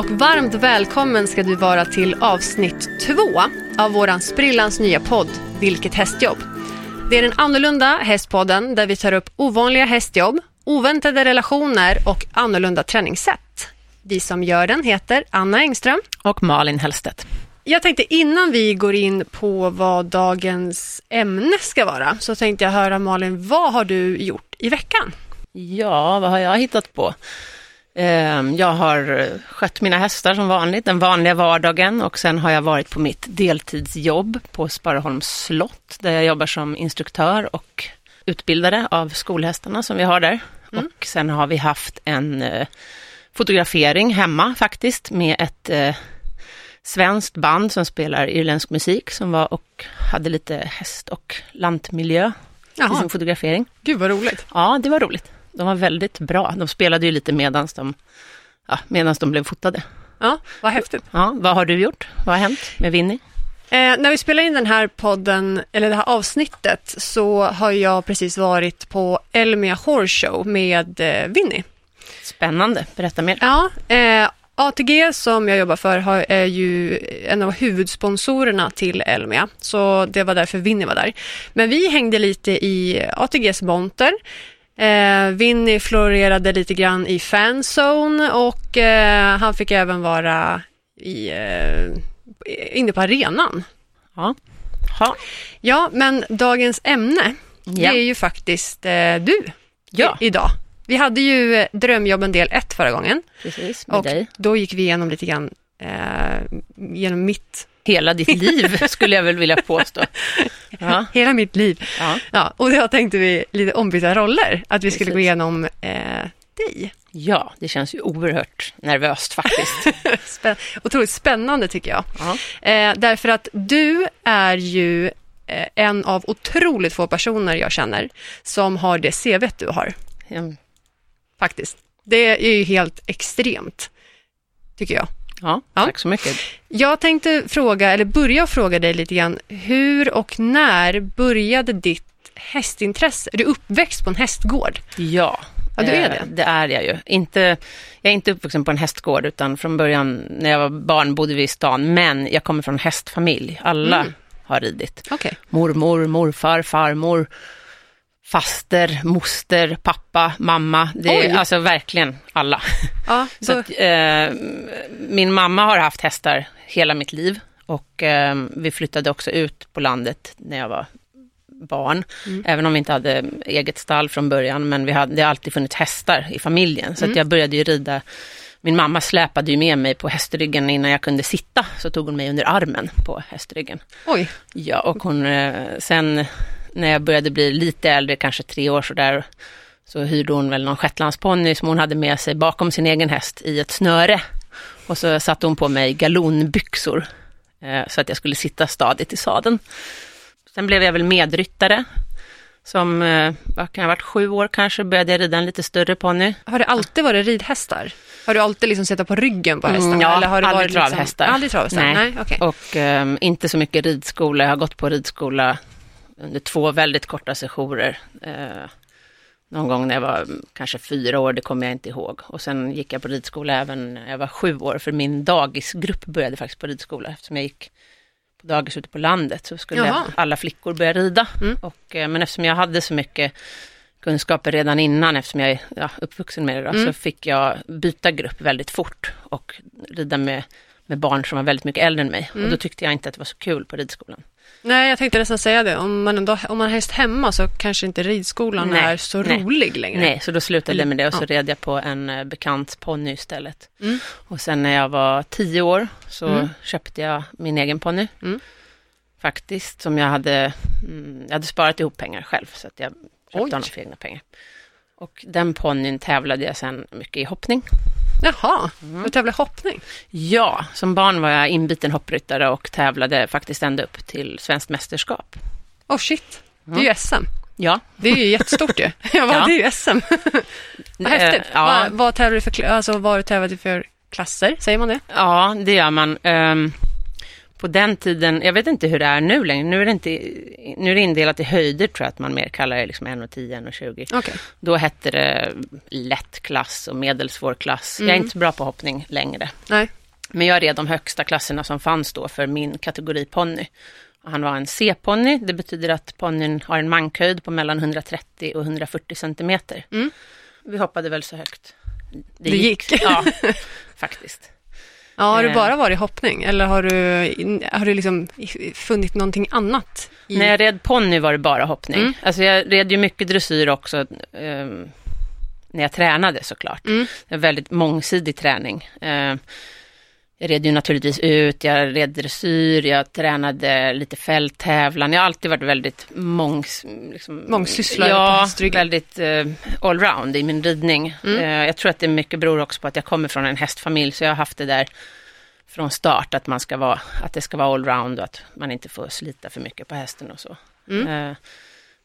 och varmt välkommen ska du vara till avsnitt två av våran sprillans nya podd Vilket hästjobb. Det är den annorlunda hästpodden där vi tar upp ovanliga hästjobb, oväntade relationer och annorlunda träningssätt. Vi som gör den heter Anna Engström. Och Malin Hellstedt. Jag tänkte innan vi går in på vad dagens ämne ska vara så tänkte jag höra Malin, vad har du gjort i veckan? Ja, vad har jag hittat på? Ehm, Jag har skött mina hästar som vanligt, den vanliga vardagen och sen har jag varit på mitt deltidsjobb på Sparreholms slott där jag jobbar som instruktör och utbildare av skolhästarna som vi har där. Och sen har vi haft en eh, fotografering hemma faktiskt med ett eh, svenskt band som spelar irländsk musik som var och hade lite häst och lantmiljö i Jaha, sin fotografering. gud vad roligt. Ja, det var roligt. De var väldigt bra. De spelade ju lite medans de, ja, medans de blev fotade. Ja, vad häftigt. Ja, vad har du gjort? Vad har hänt med Winnie? Eh, när vi spelar in den här podden, eller det här avsnittet, så har jag precis varit på Elmia Horse Show med eh, Winnie. Spännande, berätta mer. Ja, eh, ATG som jag jobbar för har, är ju en av huvudsponsorerna till Elmia, så det var därför Winnie var där. Men vi hängde lite i ATGs monter. Eh, Winnie florerade lite grann i fanzone och eh, han fick även vara i, eh, inne på arenan. Ja. Ha. Ja, men dagens ämne, Ja. det är ju faktiskt eh, du Ja. i, idag. Vi hade ju eh, drömjobben del ett förra gången Precis, och dig. då gick vi igenom lite grann eh, genom mitt, Hela ditt liv skulle jag väl vilja påstå. Ja, hela mitt liv. ja. Ja, och då tänkte vi lite ombytta roller, att vi skulle Precis. gå igenom eh, dig. ja, det känns ju oerhört nervöst faktiskt. Spä- otroligt spännande tycker jag. Ja. Eh, därför att du är ju eh, en av otroligt få personer jag känner som har det CV du har. Mm. faktiskt. Det är ju helt extremt, tycker jag. Ja, Ja. tack så mycket. Jag tänkte fråga, eller börja fråga dig lite grann, hur och när började ditt hästintresse? Är du uppväxt på en hästgård? Ja, Ja, du är eh, det. det är jag ju. Inte, jag är inte uppvuxen på en hästgård, utan från början när jag var barn bodde vi i stan, men jag kommer från en hästfamilj. Alla Mm. har ridit. Okej. Mormor, morfar, farmor, faster, moster, pappa, mamma. Det Oj. är alltså verkligen alla. Ja, Så att, eh, min mamma har haft hästar hela mitt liv och eh, vi flyttade också ut på landet när jag var barn. Mm. Även om vi inte hade eget stall från början, men vi hade, det har alltid funnits hästar i familjen. Så att jag började ju rida. Min mamma släpade ju med mig på hästryggen innan jag kunde sitta, så tog hon mig under armen på hästryggen. oj, Ja, och hon, eh, sen när jag började bli lite äldre, kanske tre år sådär, så hyrde hon väl någon shetlandsponny som hon hade med sig bakom sin egen häst i ett snöre. Och så satte hon på mig galonbyxor eh, så att jag skulle sitta stadigt i sadeln. Sen blev jag väl medryttare. Som, eh, vad kan jag ha varit, sju år kanske, började jag rida en lite större ponny. har det alltid varit ridhästar? Har du alltid liksom suttit på ryggen på hästarna? Mm, ja, eller har det aldrig varit travhästar. Liksom, aldrig travhästar? Nej, Nej. okej. Och ehm, inte så mycket ridskola. Jag har gått på ridskola under två väldigt korta sessioner. Eh, någon gång när jag var mm, kanske fyra år, det kommer jag inte ihåg. Och sen gick jag på ridskola även när jag var sju år, för min dagisgrupp började faktiskt på ridskola. Eftersom jag gick på dagis ute på landet så skulle Jaha. alla flickor börja rida. Mm. Och, eh, men eftersom jag hade så mycket kunskaper redan innan, eftersom jag är ja, uppvuxen med det, då, Mm. så fick jag byta grupp väldigt fort och rida med, med barn som var väldigt mycket äldre än mig. Mm. Och då tyckte jag inte att det var så kul på ridskolan. Nej, jag tänkte nästan säga det. Om man, ändå, om man har häst hemma så kanske inte ridskolan Nej, är så nej. rolig längre. Nej, så då slutade jag med det och så ja. red jag på en eh, bekant ponny istället. Mm. Och sen när jag var tio år så Mm. köpte jag min egen ponny. Mm. Faktiskt, som jag hade, mm, jag hade sparat ihop pengar själv, så att jag köpte Oj. honom för egna pengar. Och den ponnyn tävlade jag sen mycket i hoppning. Jaha, Mm. du tävlar hoppning? Ja, som barn var jag inbiten hoppryttare och tävlade faktiskt ända upp till svenskt mästerskap. Oh shit, det är ju SM. Ja, Det är ju jättestort ju. Ja, vad- Ja. det är ju SM. Vad häftigt. Eh, ja. Vad, vad tävlar du för, alltså, vad tävlar du för klasser? Säger man det? Ja, det gör man. Ehm, på den tiden, jag vet inte hur det är nu längre, nu är det, inte, nu är det indelat i höjder tror jag att man mer kallar det liksom 1,10, 1,20. Okej. Då hette det lätt klass och medelsvår klass. Jag är Mm. inte så bra på hoppning längre. Nej. Men jag red de högsta klasserna som fanns då för min kategori ponny. Han var en C-ponny, det betyder att ponnyn har en mankhöjd på mellan 130 och 140 centimeter. Mm. Vi hoppade väl så högt. Det gick. Ja, faktiskt. Ja, har du Eh. bara varit hoppning eller har du, har du liksom funnit någonting annat? I... När jag red ponny var det bara hoppning. Mm. Alltså jag red ju mycket dressyr också ehm, när jag tränade såklart. Mm. Det var väldigt mångsidig träning. Ehm, jag red ju naturligtvis ut, jag red dressyr, jag tränade lite fälttävlan. Jag har alltid varit väldigt mångs... Liksom, Mångsysslare Ja, väldigt uh, allround i min ridning. Mm. Eh, jag tror att det mycket beror också på att jag kommer från en hästfamilj, så jag har haft det där från start, att, man ska vara, att det ska vara allround och att man inte får slita för mycket på hästen och så. Mm. Eh,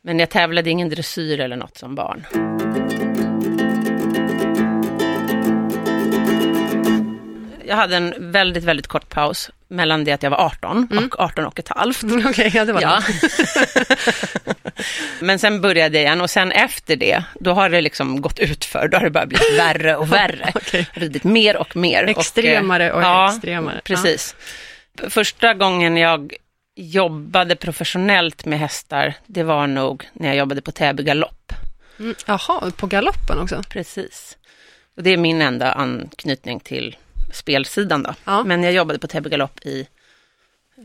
Men jag tävlade ingen dressyr eller något som barn. Jag hade en väldigt, väldigt kort paus mellan det att jag var 18 Mm. och 18 och ett halvt. Okej, ja det var Ja. Men sen började jag igen och sen efter det, då har det liksom gått ut för. Då har det bara blivit värre och värre. Okej. Ridit mer och mer. och, Extremare och ja, extremare. Precis. Första gången jag jobbade professionellt med hästar, det var nog när jag jobbade på Täby galopp. Ja. Mm. Jaha, på galoppen också? Precis. Och det är min enda anknytning till spelsidan då. Ja. Men jag jobbade på Täby galopp i, eh,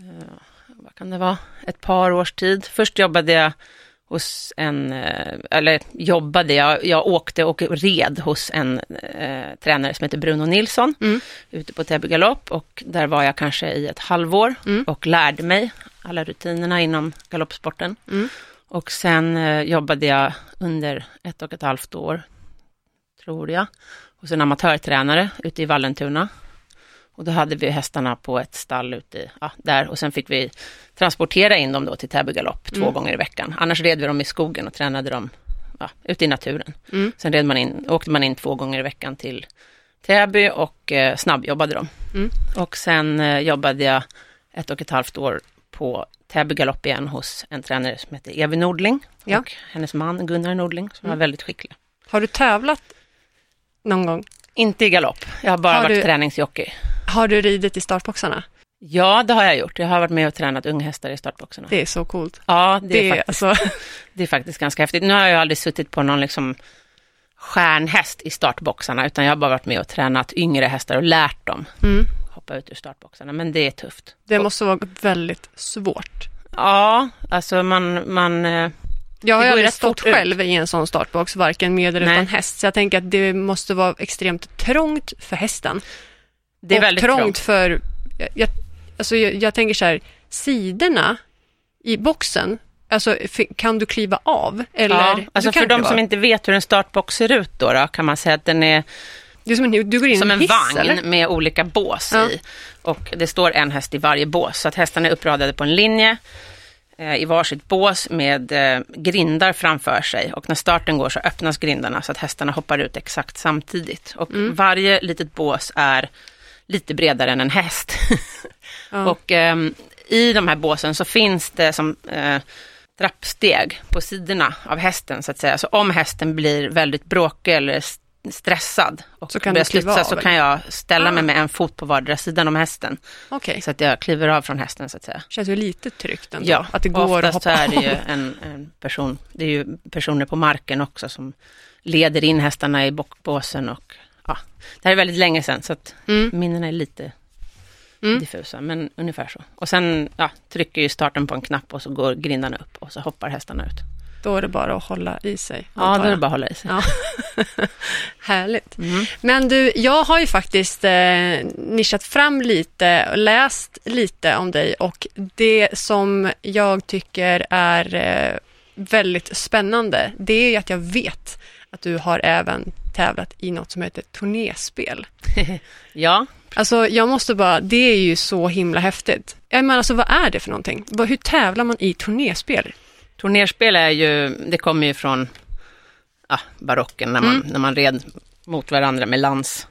vad kan det vara, ett par års tid. Först jobbade jag hos en, eh, eller jobbade, jag, jag åkte och red hos en eh, tränare som heter Bruno Nilsson Mm. ute på Täby galopp och där var jag kanske i ett halvår Mm. och lärde mig alla rutinerna inom galoppsporten. Mm. Och sen eh, jobbade jag under ett och ett halvt år, tror jag, hos en amatörtränare ute i Vallentuna. Och då hade vi hästarna på ett stall ute i- ja, där och sen fick vi transportera in dem då till Täby galopp två Mm. gånger i veckan. Annars red vi dem i skogen och tränade dem ja, ute i naturen. Mm. Sen red man in, åkte man in två gånger i veckan till Täby och eh, snabbjobbade dem. Mm. Och sen eh, jobbade jag ett och ett halvt år på Täby galopp igen hos en tränare som heter Evi Nordling Ja. och hennes man Gunnar Nordling som Mm. var väldigt skickliga. Har du tävlat någon gång? Inte i galopp, jag har bara Har varit du- träningsjockey. Har du ridit i startboxarna? Ja, det har jag gjort. Jag har varit med och tränat unghästar i startboxarna. Det är så coolt. Ja, det, Det är faktiskt, alltså, det är faktiskt ganska häftigt. Nu har jag aldrig suttit på någon liksom stjärnhäst i startboxarna, utan jag har bara varit med och tränat yngre hästar och lärt dem mm, hoppa ut ur startboxarna. Men det är tufft. det måste vara väldigt svårt. Ja, alltså man, man eh, Jag har ju aldrig stått ut. själv i en sån startbox, varken med eller Nej. utan häst. Så jag tänker att det måste vara extremt trångt för hästen. Det är och väldigt trångt, trångt. för, jag, alltså jag, jag tänker så här, sidorna i boxen, alltså kan du kliva av? Eller, Ja, alltså för de som inte vet hur en startbox ser ut då, då kan man säga att den är Det är som en, du går in som en hiss, vagn eller? med olika bås Ja. i. Och det står en häst i varje bås, så att hästarna är uppradade på en linje eh, i varsitt bås med eh, grindar framför sig. Och när starten går så öppnas grindarna så att hästarna hoppar ut exakt samtidigt. Och Mm. varje litet bås är lite bredare än en häst. Ja. Och ehm, i de här båsen så finns det som eh, trappsteg på sidorna av hästen så att säga. Så om hästen blir väldigt bråkig eller stressad och Så kan börjar av, så kan jag ställa Ah. mig med en fot på vardera sidan om hästen. Okej, Så att jag kliver av från hästen så att säga. känns ju lite tryggt ändå. Ja, att det går att oftast hoppa så är det ju en, en person, det är ju personer på marken också som leder in hästarna i bockbåsen och ja, det här är väldigt länge sedan så att Mm. minnena är lite Mm. diffusa, men ungefär så. Och sen ja, trycker ju starten på en knapp och så går grindarna upp och så hoppar hästarna ut. Då är det bara att hålla i sig. Ja, då är det bara att hålla i sig. Ja. Härligt. Mm. Men du, jag har ju faktiskt eh, nischat fram lite och läst lite om dig och det som jag tycker är eh, väldigt spännande, det är ju att jag vet att du har även tävlat i något som heter turnéspel. Ja, Alltså jag måste bara, det är ju så himla häftigt. Menar alltså vad är det för någonting? Hur tävlar man i turnéspel? turnerspel är ju, det kommer ju från ja, barocken när man, Mm. när man red mot varandra med lans.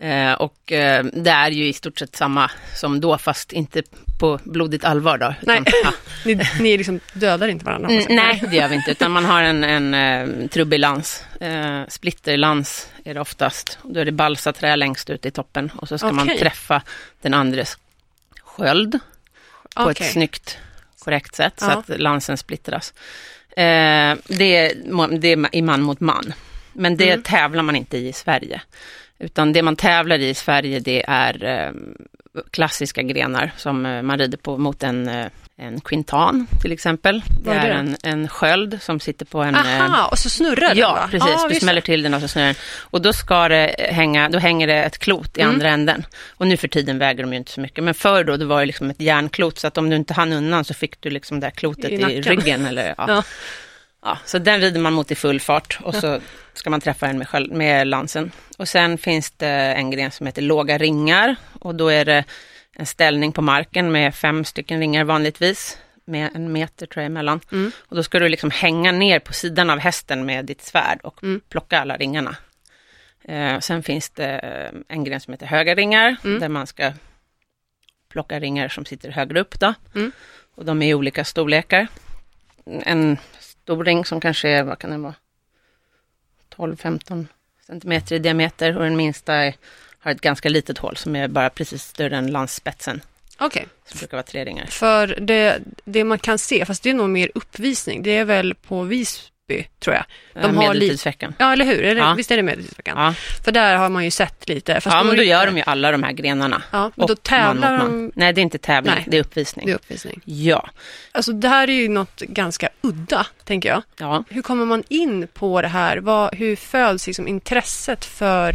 Eh, och eh, det är ju i stort sett samma som då, fast inte på blodigt allvar då. Nej, Utan, ja. ni, ni liksom dödar inte varandra. Mm, nej, det gör vi inte, utan man har en, en eh, trubbig lans. Eh, splitterlans är det oftast. Då är det balsaträ längst ut i toppen och så ska man Okej. träffa den andres sköld på Okej. ett snyggt, korrekt sätt så Ja. att lansen splittras. Eh, det, är, det är i man mot man, men det Mm. tävlar man inte i i Sverige. Utan det man tävlar i i Sverige det är eh, klassiska grenar som eh, man rider på mot en, eh, en quintan till exempel. Det är det? en, en sköld som sitter på en... Aha, och så snurrar den Ja, va? precis. Ja, du smäller till den och så snurrar den. Och då ska det hänga, då hänger det ett klot i Mm. andra änden. Och nu för tiden väger de ju inte så mycket. Men förr då, det var det liksom ett järnklot. Så att om du inte hann undan så fick du liksom det här klotet I i, ryggen. Eller, ja. Ja. Ja. så den rider man mot i full fart. Och så ska man träffa den med, med lansen. Och sen finns det en gren som heter låga ringar. Och då är det en ställning på marken med fem stycken ringar vanligtvis. Med en meter tror jag emellan. Mm. Och då ska du liksom hänga ner på sidan av hästen med ditt svärd och Mm. plocka alla ringarna. Eh, sen finns det en gren som heter höga ringar, Mm. där man ska plocka ringar som sitter högre upp då. Mm. Och de är i olika storlekar. En stor ring som kanske är, vad kan den vara, 12-15 centimeter i diameter och den minsta är, har ett ganska litet hål som är bara precis större än lansspetsen. Okej, Så det brukar vara tre ringar. för det, det man kan se, fast det är nog mer uppvisning, det är väl på Visby tror jag. De Eh, har Medeltidsveckan. Ja, eller hur? Det, Ja. Visst är det Medeltidsveckan? Ja, För där har man ju sett lite. Ja men då gör de ju alla de här grenarna. Ja, men då tävlar man. de... Nej, det är inte tävling, Nej. det är uppvisning. Det är uppvisning. Ja, Alltså det här är ju något ganska udda, tänker jag. ja. Hur kommer man in på det här? Vad, hur föds liksom intresset för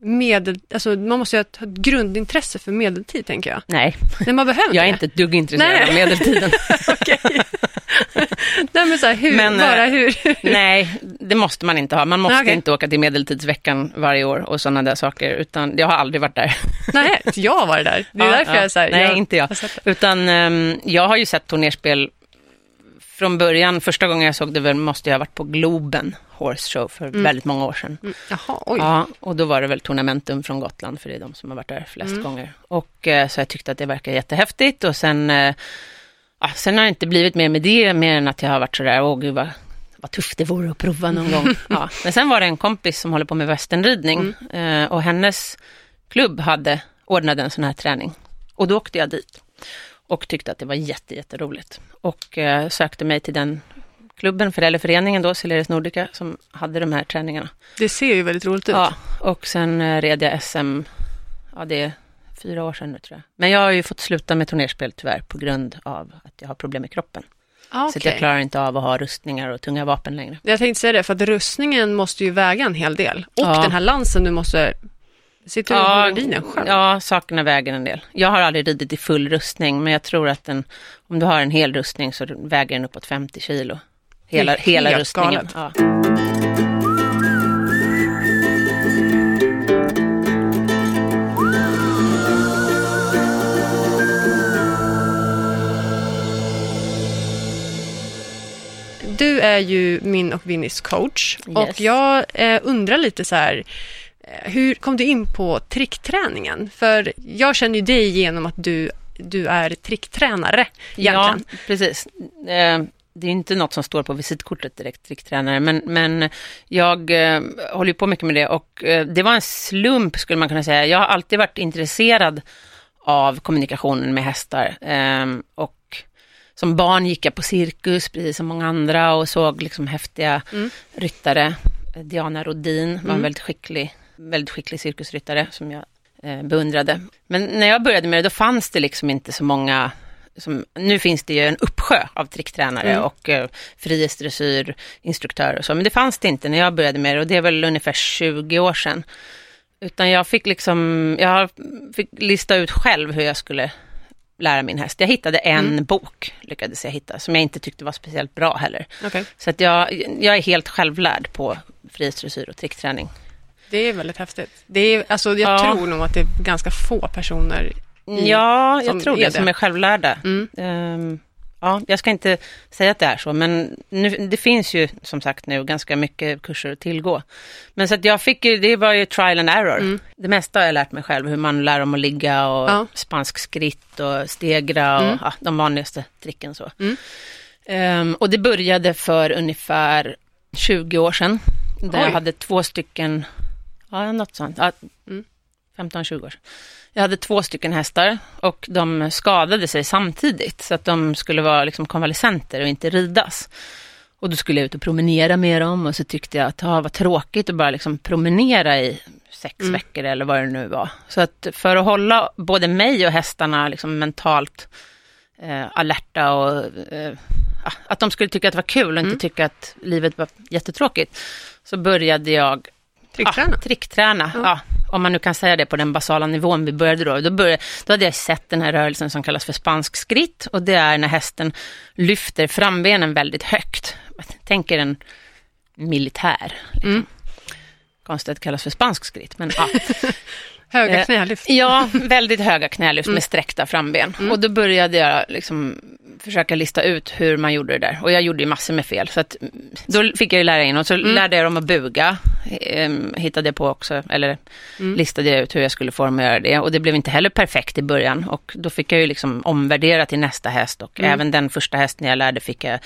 medel... Alltså man måste ju ha ett grundintresse för medeltid, tänker jag. Nej, Nej, man behöver jag är det. inte ett dugg intresserad Nej. av medeltiden. Nej, men så här, hur, Men, bara eh, hur... Nej, det måste man inte ha. Man måste okej. inte åka till Medeltidsveckan varje år och sådana där saker, utan jag har aldrig varit där. Nej, jag har varit där. Det är Ja, därför ja. jag är så här, Nej, jag inte jag. Utan ehm, jag har ju sett turnerspel från början. Första gången jag såg det väl måste jag ha varit på Globen Horse Show för Mm. väldigt många år sedan. Mm. Jaha, oj. Ja, och då var det väl Tornamentum från Gotland, för det är de som har varit där flest Mm. gånger. Och eh, så jag tyckte att det verkar jättehäftigt och sen, eh, ja, sen har det inte blivit mer med det, mer än att jag har varit sådär, åh gud vad, vad tufft det vore att prova någon gång. Ja. Men sen var det en kompis som håller på med westernridning Mm. eh, och hennes klubb hade ordnade en sån här träning. Och då åkte jag dit och tyckte att det var jätte, jätteroligt. Och eh, sökte mig till den klubben, föräldraföreningen då, Celeris Nordica, som hade de här träningarna. Det ser ju väldigt roligt ut. Ja, och sen eh, red jag SM, ja det är fyra år sedan nu tror jag. Men jag har ju fått sluta med turnerspel tyvärr på grund av att jag har problem med kroppen. Ah, Så att okej. jag klarar inte av att ha rustningar och tunga vapen längre. Jag tänkte säga det, för att rustningen måste ju väga en hel del. Och Ja. den här lansen du måste... Sitter du håller i den själv? ja, sakerna väger en del. Jag har aldrig ridit i full rustning, men jag tror att den, om du har en hel rustning så väger den uppåt 50 kilo. Hela, hela rustningen. Ja. Du är ju min och Vinnys coach Yes. och jag eh, undrar lite så här, hur kom du in på trickträningen? För jag känner ju dig genom att du, du är tricktränare Ja, egentligen. precis. Eh, Det är inte något som står på visitkortet direkt, tricktränare, men, men jag eh, håller på mycket med det och eh, det var en slump skulle man kunna säga. Jag har alltid varit intresserad av kommunikationen med hästar eh, och som barn gick jag på cirkus, precis som många andra, och såg liksom häftiga Mm. ryttare. Diana Rodin var en Mm. väldigt skicklig, väldigt skicklig cirkusryttare som jag eh, beundrade. Men när jag började med det, då fanns det liksom inte så många som, nu finns det ju en uppsjö av tricktränare Mm. och eh, frihetsdressyr, instruktörer och så, men det fanns det inte när jag började med det och det är väl ungefär 20 år sedan. Utan jag fick liksom, jag fick lista ut själv hur jag skulle lära min häst. Jag hittade en Mm. bok, lyckades jag hitta, som jag inte tyckte var speciellt bra heller. Okej. Så att jag, jag är helt självlärd på frihetsdressyr och trickträning. Det är väldigt häftigt. Det är, alltså, jag Ja. tror nog att det är ganska få personer. I- Ja, jag tror är det, som det. är självlärda. Mm. Ehm, Ja, jag ska inte säga att det är så, men nu, det finns ju som sagt nu ganska mycket kurser att tillgå. Men så att jag fick ju, det var ju trial and error. Mm. Det mesta har jag lärt mig själv, hur man lär om att ligga och Ja. spansk skritt och stegra och Mm. ja, de vanligaste tricken så. Ehm, och det började för ungefär 20 år sedan, där Oj. jag hade två stycken, ja något sånt, ja, Mm. 15-20 år. Jag hade två stycken hästar och de skadade sig samtidigt så att de skulle vara liksom konvalescenter och inte ridas. Och då skulle jag ut och promenera med dem och så tyckte jag att ah, vad tråkigt att bara liksom promenera i sex Mm. veckor eller vad det nu var. Så att för att hålla både mig och hästarna liksom mentalt eh, alerta och eh, att de skulle tycka att det var kul och inte Mm. tycka att livet var jättetråkigt, så började jag Trickträna. Ja, trickträna, Ja. ja. Om man nu kan säga det på den basala nivån vi började då. Då, började, då hade jag sett den här rörelsen som kallas för spansk skritt och det är när hästen lyfter frambenen väldigt högt. Tänk er en militär. Liksom. Mm. Konstigt att det kallas för spansk skritt, men ja. Höga Eh, knälyft. Ja, väldigt höga knälyft Mm. med sträckta framben. Och då började jag liksom försöka lista ut hur man gjorde det där. Och jag gjorde ju massor med fel. Så att, mm, då fick jag ju lära in och så Mm. lärde jag dem att buga. Ehm, hittade jag på också, eller Mm. listade jag ut hur jag skulle få dem att göra det. Och det blev inte heller perfekt i början. Och då fick jag ju liksom omvärdera till nästa häst. Och Mm. även den första hästen jag lärde fick jag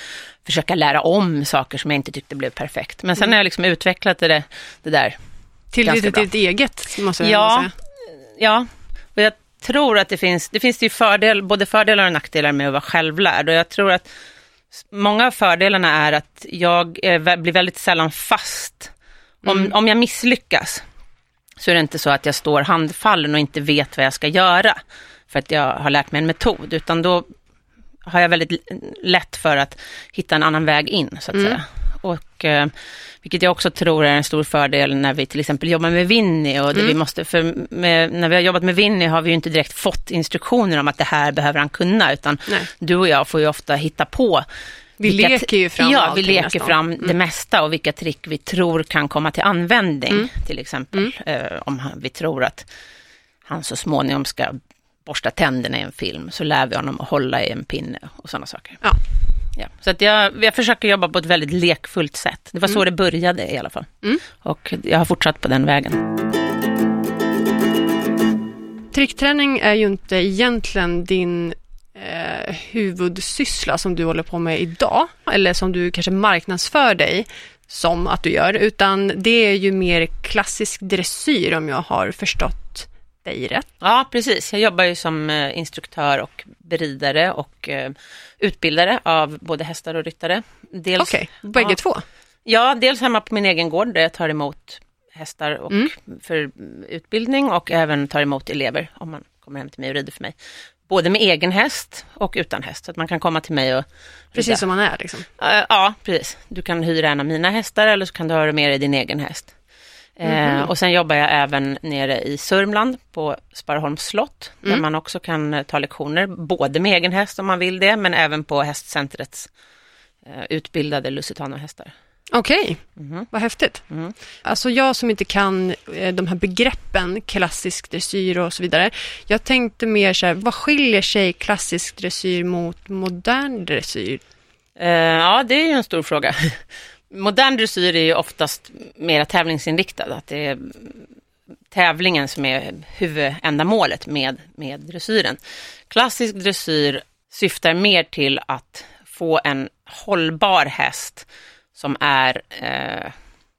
försöka lära om saker som jag inte tyckte blev perfekt. Men Mm. sen har jag liksom utvecklat det, det där Till ganska ditt, bra. ditt eget, måste jag Ja. säga. Ja, och jag tror att det finns, det finns ju fördel, både fördelar och nackdelar med att vara självlärd. Och jag tror att många av fördelarna är att jag blir väldigt sällan fast. Om, Mm. om jag misslyckas så är det inte så att jag står handfallen och inte vet vad jag ska göra för att jag har lärt mig en metod, utan då har jag väldigt lätt för att hitta en annan väg in, så att Mm. säga. Och, eh, vilket jag också tror är en stor fördel när vi till exempel jobbar med Winnie. Och Mm. vi måste, för med, när vi har jobbat med Winnie har vi ju inte direkt fått instruktioner om att det här behöver han kunna, utan Nej. du och jag får ju ofta hitta på. Vi vilka leker ju fram Ja, vi leker nästan. fram Mm. det mesta och vilka trick vi tror kan komma till användning. Mm. Till exempel eh, om vi tror att han så småningom ska borsta tänderna i en film, så lär vi honom att hålla i en pinne och sådana saker. Ja. Ja, så att jag, jag försöker jobba på ett väldigt lekfullt sätt. Det var så det började i alla fall. Mm. Och jag har fortsatt på den vägen. Trickträning är ju inte egentligen din eh, huvudsyssla som du håller på med idag, eller som du kanske marknadsför dig som att du gör, utan det är ju mer klassisk dressyr om jag har förstått dig rätt. Ja, precis. Jag jobbar ju som eh, instruktör och beridare och eh, utbildare av både hästar och ryttare. Okej, bägge ja. två? Ja, dels hemma på min egen gård där jag tar emot hästar och Mm. för utbildning och även tar emot elever om man kommer hem till mig och rider för mig. Både med egen häst och utan häst, så att man kan komma till mig och rida. Precis som man är liksom. Eh, Ja, precis. Du kan hyra en av mina hästar eller så kan du ha med dig din egen häst. Eh, och sen jobbar jag även nere i Sörmland på Sparholms slott, där Mm. man också kan eh, ta lektioner, både med egen häst om man vill det, men även på hästcentrets eh, utbildade lusitanohästar. Okej, Mhm. vad häftigt. Mm. Alltså jag som inte kan eh, de här begreppen, klassisk dressyr och så vidare. Jag tänkte mer så här, vad skiljer sig klassisk dressyr mot modern dressyr? Eh, ja, det är ju en stor fråga. Modern dressyr är ju oftast mer tävlingsinriktad, att det är tävlingen som är huvudändamålet med, med dressyren. Klassisk dressyr syftar mer till att få en hållbar häst som är eh,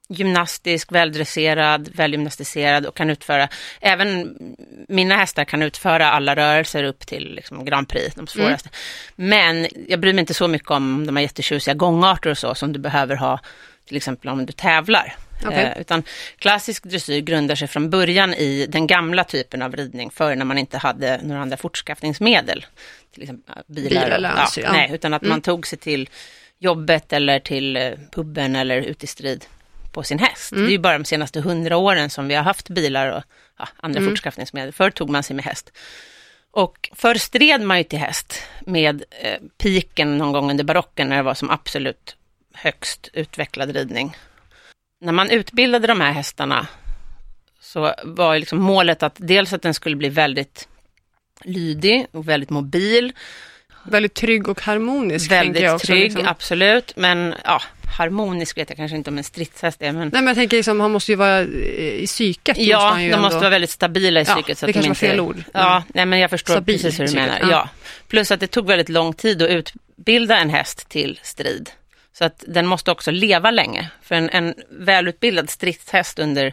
gymnastisk, väldresserad, välgymnastiserad och kan utföra, även mina hästar kan utföra alla rörelser upp till liksom Grand Prix, de svåraste. Men jag bryr mig inte så mycket om de här jättetjusiga gångarter och så som du behöver ha till exempel om du tävlar. Okej. Eh, utan klassisk dressyr grundar sig från början i den gamla typen av ridning, för när man inte hade några andra fortskaffningsmedel. Till exempel bilar. Bil och- ja, ja. Nej, utan att Mm. man tog sig till jobbet eller till eh, puben eller ut i strid på sin häst. Mm. Det är ju bara de senaste hundra åren som vi har haft bilar och ja, andra Mm. fortskaffningsmedel. Förr tog man sig med häst. Och förr stred man ju till häst med eh, piken någon gång under barocken när det var som absolut högst utvecklad ridning. När man utbildade de här hästarna så var ju liksom målet att dels att den skulle bli väldigt lydig och väldigt mobil. Väldigt trygg och harmonisk. väldigt också, trygg, liksom. absolut. Men ja, harmonisk vet jag kanske inte om en stridshäst är. Men... Nej, men jag tänker liksom, han måste ju vara i psyket. måste Ja, ju de måste ändå. vara väldigt stabila i Ja, psyket. så det att de kanske var inte... fel ord. Ja, nej, men jag förstår Stabil precis hur du menar. ja. Ja. Plus att det tog väldigt lång tid att utbilda en häst till strid. Så att den måste också leva länge. För en, en välutbildad stridshäst under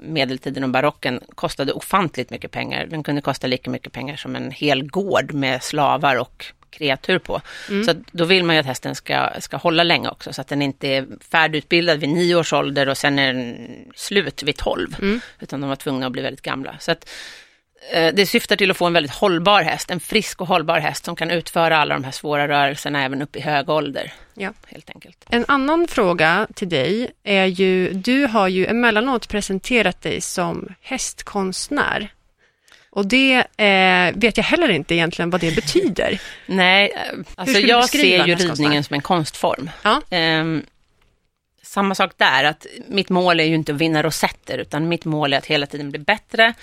medeltiden och barocken kostade ofantligt mycket pengar. Den kunde kosta lika mycket pengar som en hel gård med slavar och kreatur på. Mm. Så då vill man ju att hästen ska, ska hålla länge också, så att den inte är färdigutbildad vid nio års ålder och sen är den slut vid tolv. Mm. Utan de var tvungna att bli väldigt gamla. Så att, det syftar till att få en väldigt hållbar häst, en frisk och hållbar häst som kan utföra alla de här svåra rörelserna även upp i hög ålder. Ja. Helt enkelt. En annan fråga till dig är ju, du har ju emellanåt presenterat dig som hästkonstnär. Och det eh, vet jag heller inte egentligen vad det betyder. Nej, eh, alltså jag ser ju ridningen som en konstform. Ja. Ehm, samma sak där, att mitt mål är ju inte att vinna rosetter, utan mitt mål är att hela tiden bli bättre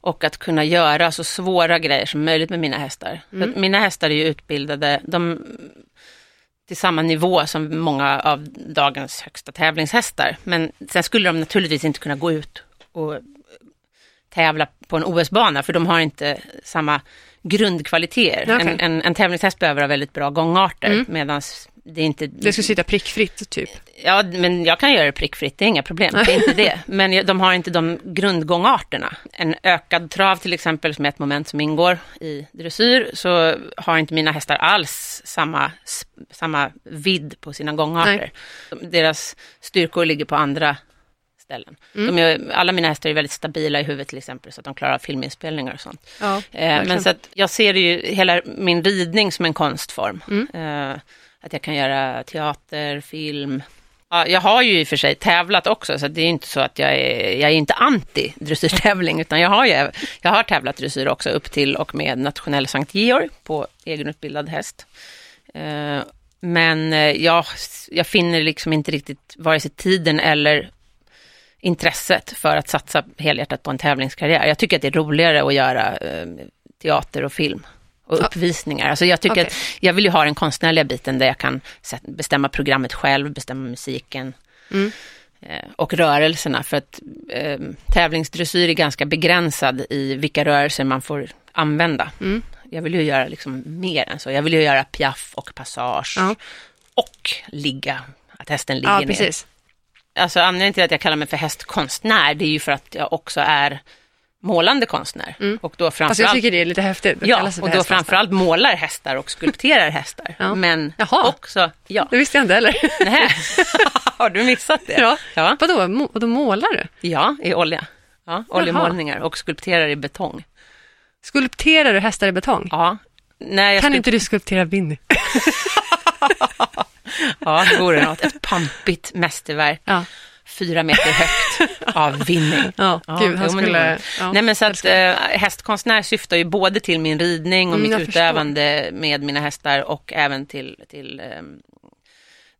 och att kunna göra så svåra grejer som möjligt med mina hästar. Mm. mina hästar är ju utbildade de, till samma nivå som många av dagens högsta tävlingshästar. Men sen skulle de naturligtvis inte kunna gå ut och tävla på en OS-bana, för de har inte samma grundkvaliteter. Okej. En, en, en tävlingshäst behöver ha väldigt bra gångarter, Mm. medan det är inte... Det ska sitta prickfritt, typ. Ja, men jag kan göra det prickfritt, det är inga problem. Det är inte det. Men de har inte de grundgångarterna. En ökad trav till exempel, som är ett moment som ingår i dressyr, så har inte mina hästar alls samma, samma vidd på sina gångarter. Deras styrkor ligger på andra ställen. Mm. Är, alla mina hästar är väldigt stabila i huvudet till exempel, så att de klarar av filminspelningar och sånt. Ja, Eh, men så att jag ser ju hela min ridning som en konstform. Mm. Eh, att jag kan göra teater, film. Ja, jag har ju i och för sig tävlat också, så det är inte så att jag är, jag är inte anti dressyrtävling, utan jag har, ju, jag har tävlat dressyr också upp till och med nationell Sankt Georg på egenutbildad häst. Eh, men eh, jag, jag finner liksom inte riktigt vare sig tiden eller intresset för att satsa helhjärtat på en tävlingskarriär. Jag tycker att det är roligare att göra eh, teater och film och uppvisningar. Alltså jag, tycker Okej. att jag vill ju ha den konstnärliga biten där jag kan bestämma programmet själv, bestämma musiken Mm. eh, och rörelserna. För att eh, tävlingsdressyr är ganska begränsad i vilka rörelser man får använda. Mm. Jag vill ju göra liksom mer än så. Jag vill ju göra piaff och passage Ja. och ligga, att hästen ligger Ja, ner. precis. Alltså anledningen till att jag kallar mig för hästkonstnär, det är ju för att jag också är målande konstnär. Mm. Och då Fast jag framförallt, tycker det är lite häftigt. ja, och då framförallt målar hästar och skulpterar hästar. Ja. Men Jaha. också, ja, Det visste jag inte heller. nej. har du missat det? Ja. ja. Vadå, må, målar du? Ja, i olja. Ja, oljemålningar och skulpterar i betong. Skulpterar du hästar i betong? Ja. Nej, jag kan inte du skulptera Winnie? Ja, det vore något. Ett pampigt mästerverk. Ja, Fyra meter högt av vinning. ja, Ja, gud, han skulle... Ja. Nej men så att eh, hästkonstnär syftar ju både till min ridning och Mm, mitt förstår. utövande med mina hästar och även till, till eh,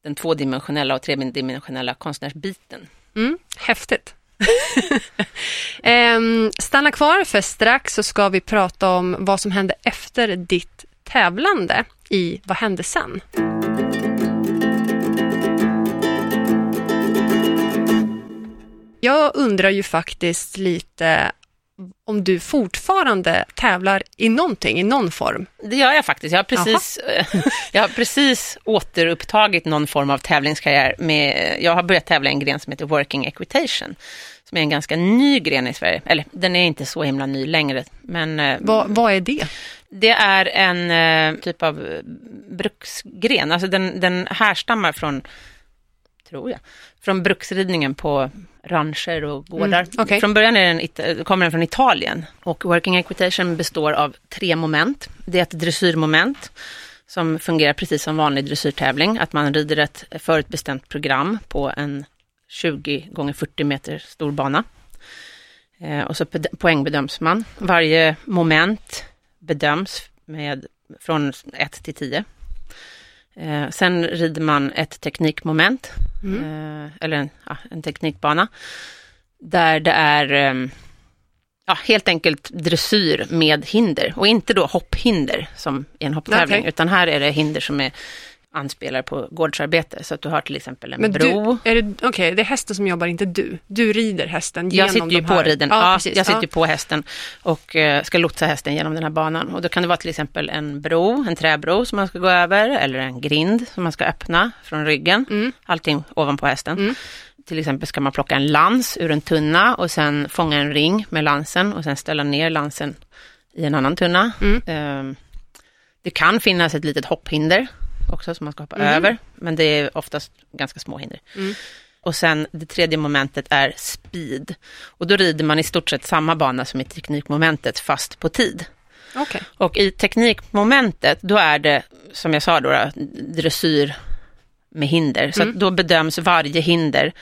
den tvådimensionella och tredimensionella konstnärsbiten. Mm, häftigt. Ehm, stanna kvar för strax så ska vi prata om vad som hände efter ditt tävlande i Vad hände sen? Jag undrar ju faktiskt lite om du fortfarande tävlar i någonting, i någon form. Det gör jag faktiskt. Jag har precis, jag har precis återupptagit någon form av tävlingskarriär. Med, jag har börjat tävla i en gren som heter Working Equitation. Som är en ganska ny gren i Sverige. Eller den är inte så himla ny längre. Men eh, Vad, vad är det? Det är en eh, typ av eh, bruksgren, alltså den, den härstammar från, tror jag, från bruksridningen på rancher och gårdar. Mm, okej. Från början är den, kommer den från Italien och working equitation består av tre moment. Det är ett dressyrmoment som fungerar precis som vanlig dressyrtävling, att man rider ett förutbestämt program på en 20 gånger 40 meter stor bana. Eh, och så poängbedöms man. Varje moment bedöms med, från 1 till 10. Eh, sen rider man ett teknikmoment, Mm. eh, eller en, ja, en teknikbana, där det är eh, ja, helt enkelt dressyr med hinder. Och inte då hopphinder som i en hopptävling, Okej. utan här är det hinder som är anspelar på gårdsarbete. Så att du har till exempel en Men bro. du, är det, okej, är hästen som jobbar, inte du. Du rider hästen genom Jag sitter ju de på här. riden, Ja, ja, precis. jag sitter ja. på hästen och eh, ska lotsa hästen genom den här banan. Och då kan det vara till exempel en bro, en träbro som man ska gå över, eller en grind som man ska öppna från ryggen. Mm. Allting ovanpå hästen. Mm. Till exempel ska man plocka en lans ur en tunna och sen fånga en ring med lansen och sen ställa ner lansen i en annan tunna. Mm. Eh, det kan finnas ett litet hopphinder också som man ska hoppa Mm. över, men det är oftast ganska små hinder. Mm. Och sen det tredje momentet är speed. Och då rider man i stort sett samma bana som i teknikmomentet fast på tid. Okej. Och i teknikmomentet då är det, som jag sa då, dressyr med hinder. Så Mm. då bedöms varje hinder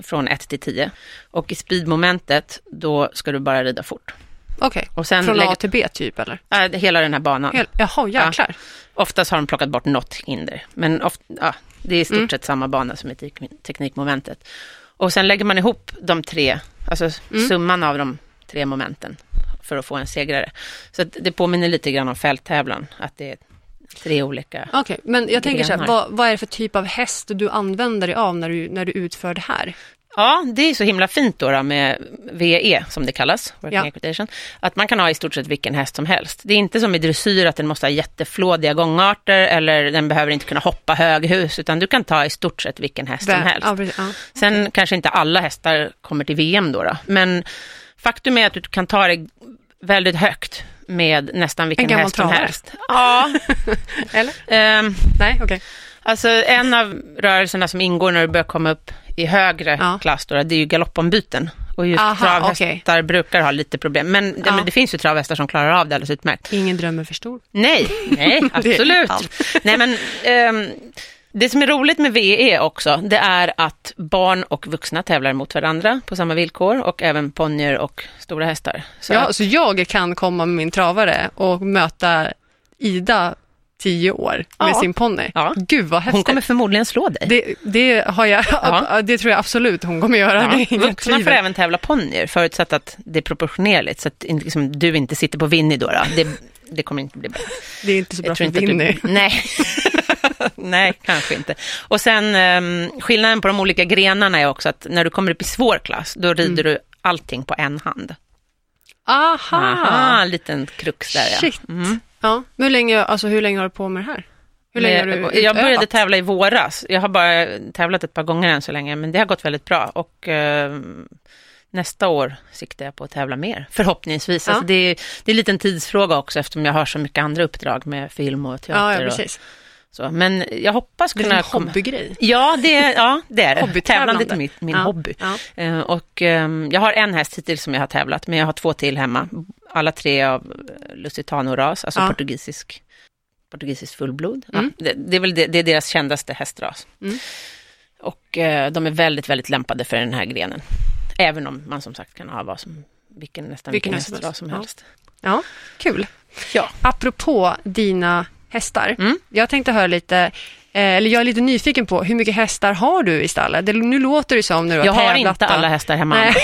från 1 till 10. Och i speedmomentet då ska du bara rida fort. Okej. Sen Från lägger, A till B typ eller? äh, hela den här banan. Hel- Jaha, jäklar. Oftast har de plockat bort något hinder, men oft, ja, det är i stort Mm. sett samma bana som i tek- teknikmomentet. Och sen lägger man ihop de tre, alltså Mm. summan av de tre momenten för att få en segrare. Så det påminner lite grann om fälttävlan, att det är tre olika. Okej, men jag tänker så här, Grenar. vad, vad är det för typ av häst du använder dig av när du, när du utför det här? Ja, det är så himla fint då, då med VE som det kallas, Ja. Equitation, att man kan ha i stort sett vilken häst som helst. Det är inte som i dressyr att den måste ha jätteflådiga gångarter eller den behöver inte kunna hoppa höghus, utan du kan ta i stort sett vilken häst som Vä- helst. Ja, ja. Sen kanske inte alla hästar kommer till VM då, då. men faktum är att du kan ta det väldigt högt med nästan vilken häst som travare. helst. Ja, Eller? ehm, Nej, okej. alltså en av rörelserna som ingår när du börjar komma upp i högre Ja. klass då, det är ju galoppombyten. Och just Aha, travhästar brukar ha lite problem, men, ja. Men det finns ju travhästar som klarar av det alldeles utmärkt. Ingen drömmer för stor. Nej, nej, absolut. nej, men, ehm, det som är roligt med VE också, det är att barn och vuxna tävlar mot varandra på samma villkor och även ponnyer och stora hästar. Så Ja, att, så jag kan komma med min travare och möta Ida, 10 år, med Ja. sin ponny. Ja. Gud vad häftigt. hon kommer förmodligen slå dig. det, det, har jag, Ja. det tror jag absolut hon kommer göra. Ja, vuxna får även tävla ponnyer förutsatt att det är proportionerligt så att liksom, du inte sitter på Winnie då. då. Det, det kommer inte bli bra. Det är inte så bra för Winnie. du, nej. nej, kanske inte. Och sen um, skillnaden på de olika grenarna är också att när du kommer upp i svår klass, då rider du allting på en hand. Aha! Aha, en liten krux där ja. Shit. Mm. Ja, men hur länge, alltså, hur länge har du på med det här? Hur länge har du Men jag började utövat? tävla i våras. Jag har bara tävlat ett par gånger än så länge, men det har gått väldigt bra. Och eh, nästa år siktar jag på att tävla mer, förhoppningsvis. Ja. Alltså det, är, det är en liten tidsfråga också, eftersom jag har så mycket andra uppdrag med film och Ja, teater. ja, och precis. så. Men jag hoppas Det är kunna en komma... hobbygrej. Ja, det, är- ja, det är det. Tävlandet är mitt, min Ja, hobby. Ja. Eh, Och ehm, jag har en häst hittills som jag har tävlat, men jag har två till hemma. Alla tre av Lusitano-ras, alltså Ja. portugisisk, portugisisk fullblod. Mm. Ja, det, det, är väl det, det är deras kändaste hästras. Mm. Och eh, de är väldigt, väldigt lämpade för den här grenen. Även om man som sagt kan ha vad som, vilken, nästan Vilken vilken, häst som hästras helst. Ja. ja, kul. Ja. Apropå dina hästar. Mm. Jag tänkte höra lite, eller jag är lite nyfiken på, hur mycket hästar har du i stallet? Det, nu låter det som när du har Jag har inte alla hästar hemma. Nej.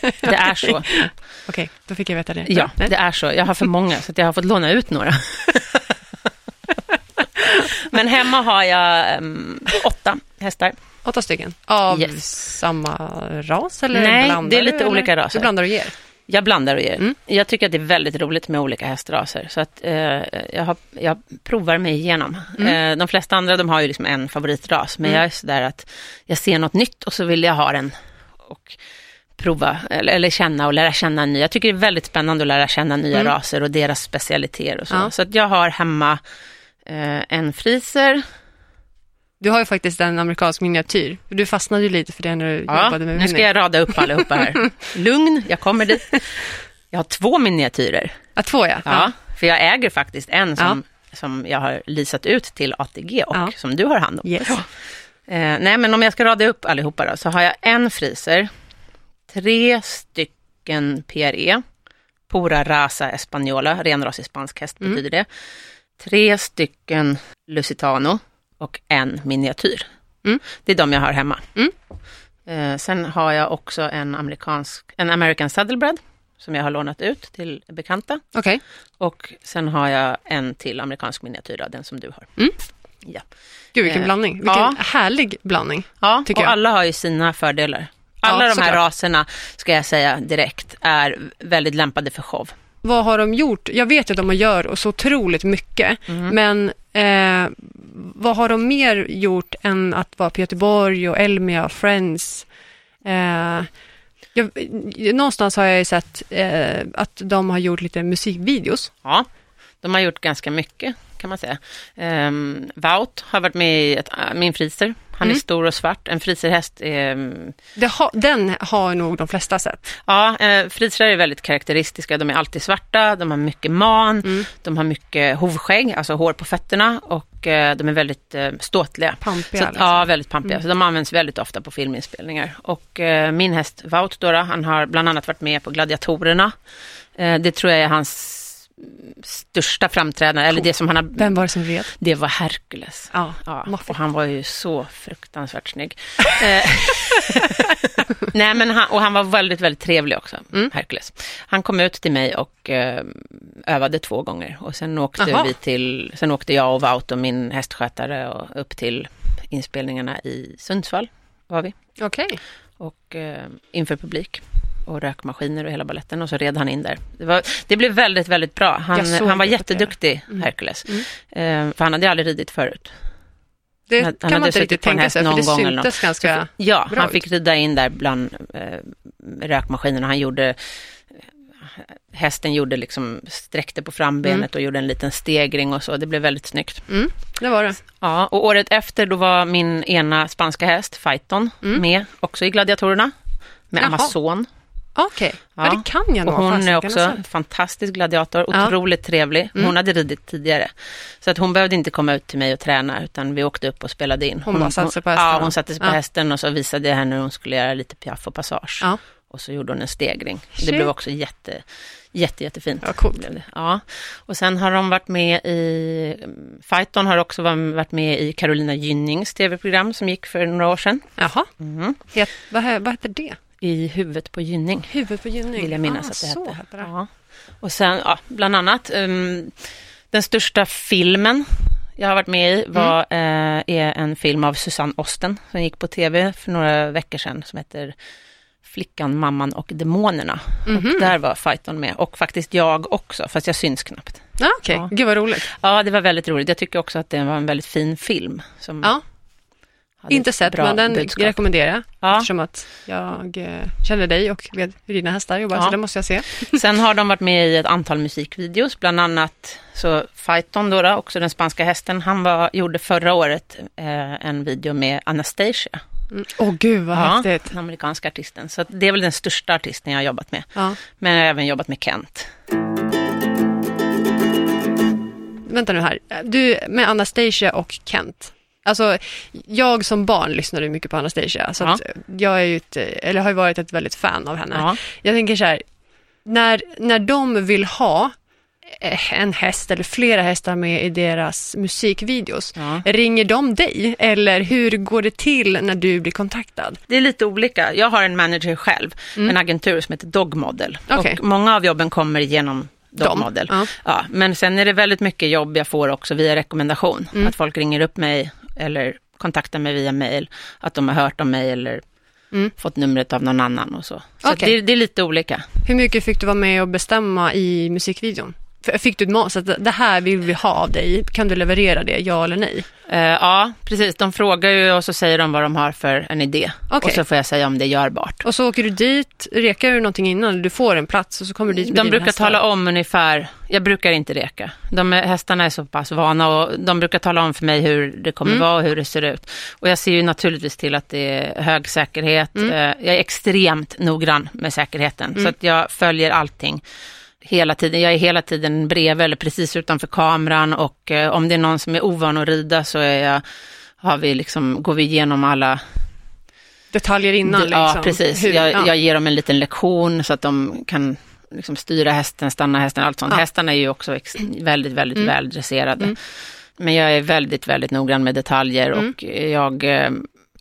Det är så. Okej, då fick jag veta det. Ja, Nej. det är så. Jag har för många, så jag har fått låna ut några. Men hemma har jag um, åtta hästar. Åtta stycken. Av Yes. samma ras eller Nej, blandar det är du, lite eller? olika raser. Du blandar och ger? Jag blandar och ger. Mm. Jag tycker att det är väldigt roligt med olika hästraser. Så att, eh, jag, har, jag provar mig igenom. Mm. Eh, de flesta andra de har ju liksom en favoritras. Men Mm. jag är sådär att jag ser något nytt och så vill jag ha den. Och prova eller, eller känna och lära känna en ny. Jag tycker det är väldigt spännande att lära känna nya Mm. raser och deras specialiteter och så. Ja. Så att jag har hemma eh, en friser. Du har ju faktiskt en amerikansk miniatyr. Du fastnade ju lite för det när du Ja, jobbade med nu ska jag rada upp allihopa här. Lugn, jag kommer dit. Jag har två miniatyrer. Ja, två ja. Ja, för jag äger faktiskt en som, som jag har lisat ut till ATG och Ja. som du har hand om. Yes. Eh, nej, men om jag ska rada upp allihopa då, så har jag en friser, tre stycken PRE, Pura Raza Española, renrasig spansk häst Mm. betyder det, tre stycken Lusitano och en miniatyr. Mm. Det är de jag har hemma. Mm. Eh, sen har jag också en amerikansk, en American Saddlebred, som jag har lånat ut till bekanta. Okej. Och sen har jag en till amerikansk miniatyr, då, den som du har. Mm. Ja, Gud, vilken Eh, blandning. Vilken ja. härlig blandning. ja och jag. alla har ju sina fördelar. Alla de här såklart. raserna, ska jag säga direkt, är väldigt lämpade för show. Vad har de gjort? Jag vet att de gör så otroligt mycket, Mm. men eh, vad har de mer gjort än att vara på Göteborg och Elmia och Friends? Eh, jag, någonstans har jag ju sett eh, att de har gjort lite musikvideos. Ja, de har gjort ganska mycket kan man säga. Um, Wout har varit med i ett, äh, min friser. Han är Mm. stor och svart. En friserhäst är... Det ha, den har nog de flesta sett. Ja, eh, frisrar är väldigt karaktäristiska. De är alltid svarta, de har mycket man, Mm. de har mycket hovskägg, alltså hår på fötterna och eh, de är väldigt eh, ståtliga. Pampiga. Så liksom. Ja, väldigt pampiga. Mm. Så de används väldigt ofta på filminspelningar. Och eh, min häst Wout då, han har bland annat varit med på Gladiatorerna. Eh, det tror jag är hans största framträdande, eller det som han har... Vem var det som red? Det var Hercules. Ja, Ja, och han var ju så fruktansvärt snygg. Eh, Nej, men han, och han var väldigt, väldigt trevlig också, Mm. Hercules. Han kom ut till mig och eh, övade två gånger och sen åkte Aha. vi till, sen åkte jag och Wout och min hästskötare och upp till inspelningarna i Sundsvall var vi Okej. och eh, inför publik och rökmaskiner och hela balletten och så red han in där. Det, var, det blev väldigt, väldigt bra. Han, han var jätteduktig, Mm. Hercules. Mm. Eh, för han hade aldrig ridit förut. Det Han- han kan hade man inte riktigt tänka sig, för det syntes ganska... Ja, bra han fick rida in där bland eh, rökmaskinerna. Han gjorde Hästen gjorde liksom, sträckte på frambenet Mm. och gjorde en liten stegring och så. Det blev väldigt snyggt. Mm, det var det. Ja, och året efter då var min ena spanska häst, Fighton, Mm. med också i Gladiatorerna. Med Jaha. Amazon. Okej, ja. Ja. det kan jag Och nog. hon är också en fantastisk gladiator, Ja. otroligt trevlig. Hon Mm. hade ridit tidigare. Så att hon behövde inte komma ut till mig och träna, utan vi åkte upp och spelade in. Hon bara satte sig på hästen, Ja, hon satte sig på Ja. hästen och så visade jag henne hur hon skulle göra lite piaff och passage. Ja. Och så gjorde hon en stegring. Shit. Det blev också jätte, jätte, jättefint. Ja, coolt. Ja. Och sen har de varit med i, Fighton har också varit med i Carolina Gynnings tv-program som gick för några år sedan. Jaha, Mhm. Het, vad, vad heter det? I huvudet på Gynning. Huvud på Gynning? vill jag minnas ah, att det så hette. hette det. Ja. Och sen, ja, bland annat, um, den största filmen jag har varit med i var, eh, är en film av Susanne Osten som gick på tv för några veckor sedan som heter Flickan, mamman och demonerna. Mhm. Och där var Fighton med och faktiskt jag också, fast jag syns knappt. Ja, Okej, Ja. gud vad roligt. Ja, det var väldigt roligt. Jag tycker också att det var en väldigt fin film. Som Ja, inte ett sett, men den budskap. rekommenderar jag. Ja. Eftersom att jag eh, känner dig och vet hur dina hästar jobbar, Ja. så det måste jag se. Sen har de varit med i ett antal musikvideos, bland annat så Fighton då, då också den spanska hästen, han var, gjorde förra året eh, en video med Anastasia, Mm. Åh gud vad häftigt. den amerikanska artisten. Så det är väl den största artisten jag har jobbat med. Ja. Men jag har även jobbat med Kent. Vänta nu här, du med Anastasia och Kent. Alltså, jag som barn lyssnade mycket på Anastasia, så Ja. att jag är ju ett, eller har ju varit ett väldigt fan av henne. Ja. Jag tänker så här, när, när de vill ha eh, en häst eller flera hästar med i deras musikvideos, Ja. ringer de dig eller hur går det till när du blir kontaktad? Det är lite olika. Jag har en manager själv, Mm. en agentur som heter Dogmodel. Okej. Och många av jobben kommer genom Dogmodel. Ja. Ja, men sen är det väldigt mycket jobb jag får också via rekommendation. Mm. Att folk ringer upp mig eller kontaktar mig via mail. Att de har hört om mig eller Mm. fått numret av någon annan och så. Så Okej. det, det är lite olika. Hur mycket fick du vara med och bestämma i musikvideon? Fick du ett manus att det här vill vi ha av dig, kan du leverera det, ja eller nej? Eh, ja, precis. De frågar ju och så säger de vad de har för en idé. Okej. Och så får jag säga om det är görbart. Och så åker du dit, rekar du någonting innan, du får en plats och så kommer du dit med De brukar hästar. tala om ungefär, jag brukar inte reka. De hästarna är så pass vana och de brukar tala om för mig hur det kommer Mm. vara och hur det ser ut. Och jag ser ju naturligtvis till att det är hög säkerhet. Mm. Eh, Jag är extremt noggrann med säkerheten. Mm. Så att jag följer allting hela tiden. Jag är hela tiden bredvid eller precis utanför kameran och eh, om det är någon som är ovan att rida så är jag, har vi liksom, går vi igenom alla Detaljer innan det- liksom. Ja, precis. Hur- jag, ja. jag ger dem en liten lektion så att de kan liksom styra hästen, stanna hästen, allt sånt. Ja. Hästarna är ju också väldigt, väldigt Mm. väldresserade. Mm. Men jag är väldigt, väldigt noggrann med detaljer Mm. och jag, eh,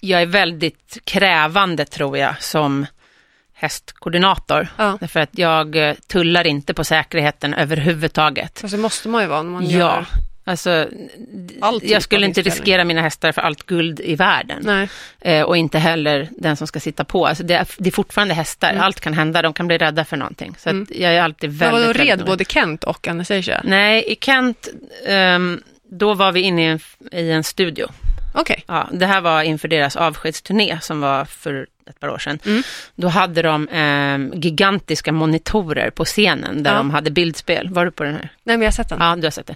jag är väldigt krävande tror jag som hästkoordinator. Ja. Därför att jag eh, tullar inte på säkerheten överhuvudtaget. Fast det måste man ju vara när man Ja, gör alltså all typ jag skulle inte riskera mina hästar för allt guld i världen. Eh, och inte heller den som ska sitta på. Alltså det, är, det är fortfarande hästar, Mm. allt kan hända, de kan bli rädda för någonting. Så att jag är alltid Men väldigt... vadå, väldigt red både Kent och Anastasia? Nej, i Kent, ehm, då var vi inne i en, i en studio. Okej. Ja, det här var inför deras avskedsturné som var för ett par år sedan. Mm. Då hade de ehm, gigantiska monitorer på scenen där Ja. de hade bildspel. Var du på den här? Nej, men jag har sett den. Ja, du har sett det.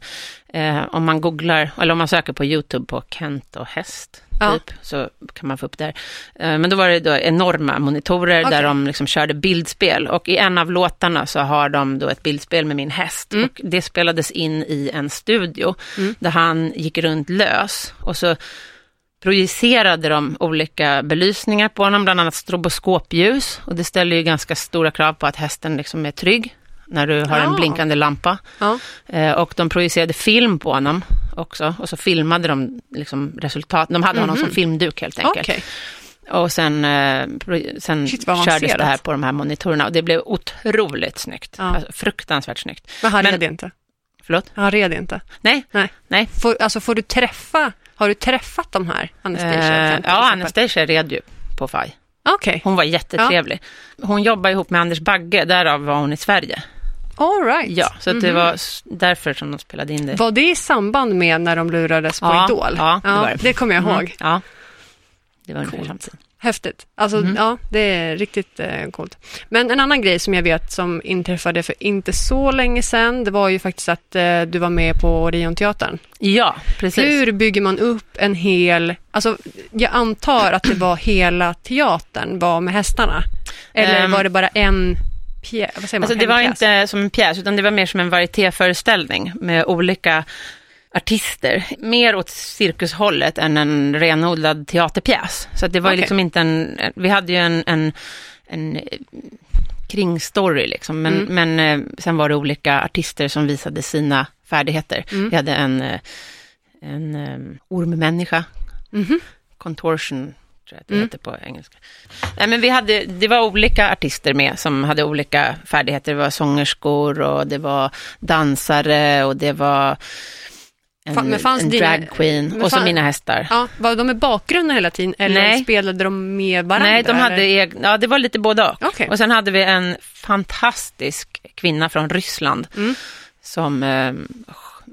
Eh, om man googlar, eller om man söker på YouTube på Kent och häst, Ja. typ, så kan man få upp där. Eh, men då var det då enorma monitorer Okej. där de liksom körde bildspel. Och i en av låtarna så har de då ett bildspel med min häst. Mm. Och det spelades in i en studio där han gick runt lös. Och så projicerade de olika belysningar på honom, bland annat stroboskopljus. Och det ställer ju ganska stora krav på att hästen liksom är trygg när du har en Ja. blinkande lampa. Ja. Eh, och de projicerade film på honom också. Och så filmade de liksom resultat. De hade honom som filmduk helt enkelt. Okej. Och sen, eh, sen Shit, kördes det här på de här monitorerna. Och det blev otroligt snyggt. Ja. Alltså, fruktansvärt snyggt. Men han Men- red inte? Förlåt? Han red inte? Nej, Nej. nej. Får, alltså får du träffa, har du träffat de här? Anastasia? Eh, ja? Anastasia red ju på FAI. Okej, Hon var jättetrevlig. Hon jobbar ihop med Anders Bagge, därav var hon i Sverige. all right. Ja, så att det Mhm. var därför som de spelade in det. Var det i samband med när de lurades på Ja, Idol? ja, det var det. det kommer jag Mm, ihåg. Ja, det var ungefär samtidigt. Häftigt. Alltså, Mhm. ja, det är riktigt eh, coolt. Men en annan grej som jag vet som inträffade för inte så länge sedan, det var ju faktiskt att eh, du var med på Orionteatern. Ja, precis. Hur bygger man upp en hel, alltså jag antar att det var hela teatern var med hästarna? Eller Ehm. var det bara en pjäs? Alltså det var inte som en pjäs, utan det var mer som en varietéföreställning med olika artister. Mer åt cirkushållet än en renodlad teaterpjäs. Så det var ju Okej. liksom inte en, vi hade ju en, en, en eh, kringstory liksom, men, Mm. men eh, sen var det olika artister som visade sina färdigheter. Mm. Vi hade en, eh, en ormmänniska, Mhm. contortion, tror jag att det Mm. heter på engelska. Nej, men vi hade, det var olika artister med som hade olika färdigheter. Det var sångerskor och det var dansare och det var en, men fanns en dina- drag och så mina hästar. Ja, var de i bakgrunden hela tiden eller Nej. spelade de med varandra? Nej, de hade eller? eg- ja det var lite både och. Okej. Och sen hade vi en fantastisk kvinna från Ryssland Mm. som, eh,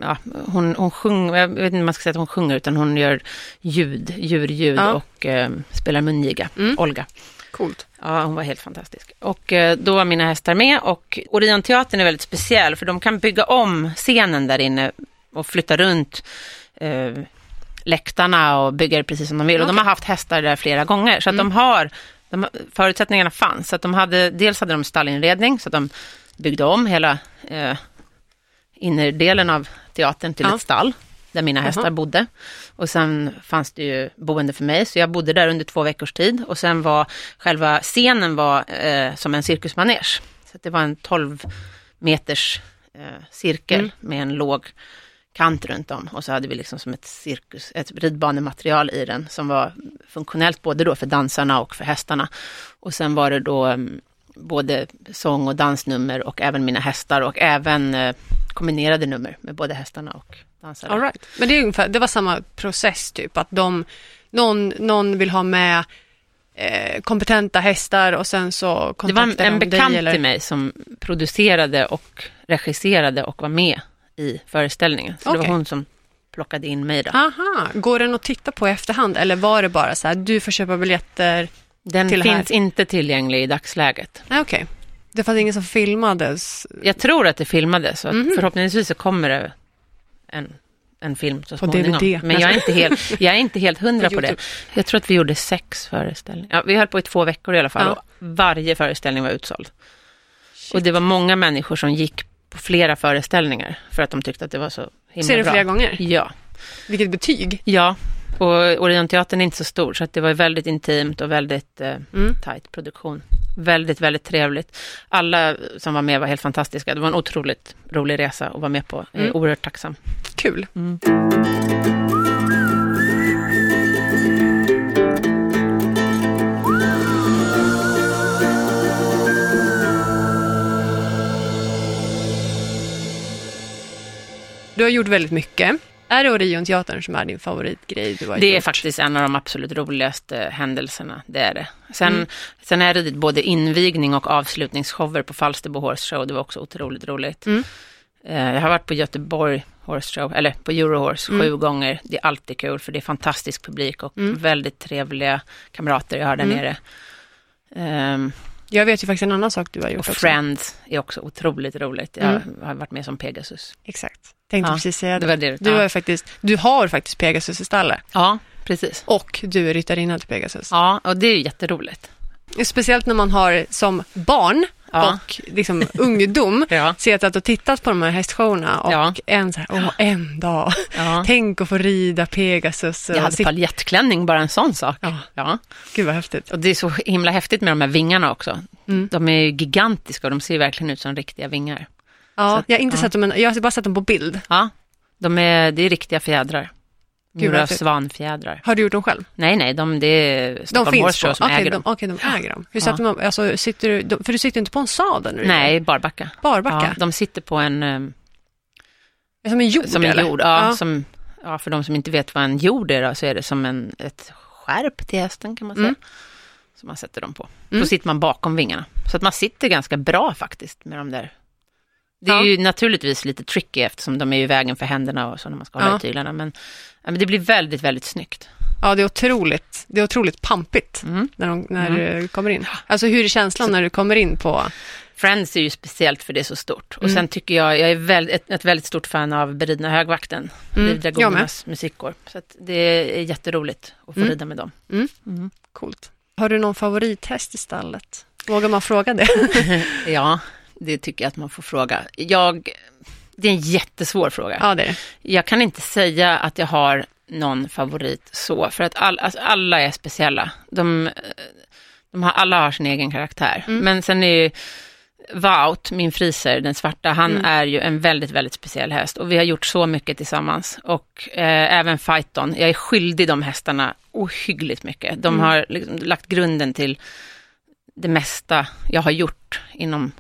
ja, hon, hon sjunger, jag vet inte om man ska säga att hon sjunger, utan hon gör ljud, djurljud Ja. och eh, spelar mungiga, Mm. Olga. Coolt. Ja, hon var helt fantastisk. Och eh, då var mina hästar med och Orionteatern är väldigt speciell för de kan bygga om scenen där inne och flytta runt eh, läktarna och bygga det precis som de vill. Och de har haft hästar där flera gånger så att de har, de, förutsättningarna fanns. Så att de hade, dels hade de stallinredning så att de byggde om hela eh, innerdelen av teatern till Ja. ett stall där mina hästar bodde. Och sen fanns det ju boende för mig, så jag bodde där under två veckors tid. Och sen var själva scenen var eh, som en cirkusmanege. Så det var en 12 meters eh, cirkel Mm. med en låg kant runt om. Och så hade vi liksom som ett cirkus, ett ridbanematerial i den som var funktionellt både då för dansarna och för hästarna. Och sen var det då mm, både sång och dansnummer och även mina hästar och även eh, kombinerade nummer med både hästarna och dansare. All right. Men det, är ungefär, det var samma process typ, att de, någon, någon vill ha med eh, kompetenta hästar och sen så Det var kontaktar en, en bekant dig eller... till mig som producerade och regisserade och var med i föreställningen. Så det Okej. var hon som plockade in mig då. Aha, går den att titta på i efterhand eller var det bara så här, du får köpa biljetter? Den till det här. finns inte tillgänglig i dagsläget. Okej. Det fanns ingen som filmades Jag tror att det filmades, så att Mhm. förhoppningsvis så kommer det en, en film så På småningom. DVD. Men jag är, inte helt, jag är inte helt hundra På på det. Jag tror att vi gjorde sex föreställningar. Ja, vi höll på i två veckor i alla fall Ja. och varje föreställning var utsåld. Och det var många människor som gick på flera föreställningar för att de tyckte att det var så himla Ser du bra. flera gånger? Ja. Vilket betyg? Ja, och Orionteatern är inte så stor så att det var väldigt intimt och väldigt eh, Mm. tajt produktion. Väldigt, väldigt trevligt. Alla som var med var helt fantastiska. Det var en otroligt rolig resa att vara med på. Jag är Mm. oerhört tacksam. Kul. Du har gjort väldigt mycket. Är det Orionteatern som är din favoritgrej du har Det är gjort? faktiskt en av de absolut roligaste händelserna, det är det. Sen, Mm. sen är det både invigning och avslutningsshower på Falsterbo Horse Show, det var också otroligt roligt. Mm. Eh, Jag har varit på Göteborg Horse Show, eller på Eurohorse Mm. sju gånger. Det är alltid kul för det är fantastisk publik och Mm. väldigt trevliga kamrater jag har där Mm. nere. Ehm, Jag vet ju faktiskt en annan sak du har gjort och också. Friends är också otroligt roligt. Jag Mm. har varit med som Pegasus. Exakt. Tänkte Ja, precis säga Det det. var det. Du, har ja. ju faktiskt, du har faktiskt Pegasus i stallet. ja, precis. Och du är ryttarinna till Pegasus. Ja, och det är ju jätteroligt. Speciellt när man har som barn Ja. och liksom ungdom Ja. suttit och tittat på de här hästshowerna och Ja. en så här, åh, en dag, tänk att få rida Pegasus. Jag hade paljettklänning, bara en sån sak. Ja, Ja. gud vad häftigt. Och det är så himla häftigt med de här vingarna också. Mm. De är ju gigantiska och de ser verkligen ut som riktiga vingar. Ja, att- jag har inte sett dem, jag har bara sett dem på bild. Ja, de är, det är riktiga fjädrar. Gud, häftigt. svanfjädrar. Har du gjort dem själv? Nej, nej, de, det är De Stockholm finns Horse som Okej, äger de, dem. okej, de äger dem. Hur Ja. sätter man, alltså, sitter du, de, för du sitter inte på en sadel? du Nej, barbacka. Barbacka? Ja, de sitter på en, eh, Som en jord som en jord. Ja, Ja. Som, ja, för de som inte vet vad en jord är då, så är det som en, ett skärp till hästen kan man säga. Mm. Som man sätter dem på. Mm. Då sitter man bakom vingarna. Så att man sitter ganska bra faktiskt med de där. Det är Ja. ju naturligtvis lite tricky eftersom de är i vägen för händerna och så när man ska hålla Ja. i tyglarna. Men, men det blir väldigt, väldigt snyggt. Ja, det är otroligt, det är otroligt pampigt Mm. när, de, när Mm. du kommer in. Alltså hur är känslan när du kommer in på... Friends är ju speciellt för det är så stort. Och Mm. sen tycker jag, jag är väl, ett, ett väldigt stort fan av Beridna högvakten, Mm, mm. Dragonernas musikkår. Så det är jätteroligt att få Mm. rida med dem. Mm. Mm. Coolt. Har du någon favorithäst i stallet? Vågar man fråga det? Ja, det tycker jag att man får fråga. Jag, det är en jättesvår fråga. ja, det är det. Jag kan inte säga att jag har någon favorit så, för att all, alltså alla är speciella. De, de har, alla har sin egen karaktär. Mm. Men sen är ju Wout, min friser, den svarta, han Mm. är ju en väldigt, väldigt speciell häst. Och vi har gjort så mycket tillsammans. Och eh, även Fighton, jag är skyldig de hästarna ohyggligt mycket. De Mm. har liksom lagt grunden till det mesta jag har gjort inom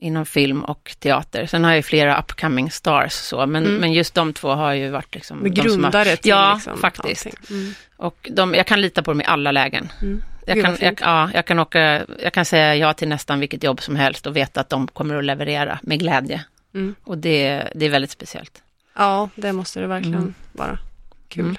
inom film och teater. Sen har jag ju flera upcoming stars så, men, Mm. men just de två har ju varit liksom... De som har, grundare till Ja, liksom, faktiskt. Mm. och de, jag kan lita på dem i alla lägen. Mm. Jag Gud, kan, jag, ja, jag, kan åka, jag kan säga ja till nästan vilket jobb som helst och veta att de kommer att leverera med glädje. Mm. Och det, det är väldigt speciellt. Ja, det måste det verkligen Mm. vara. Kul.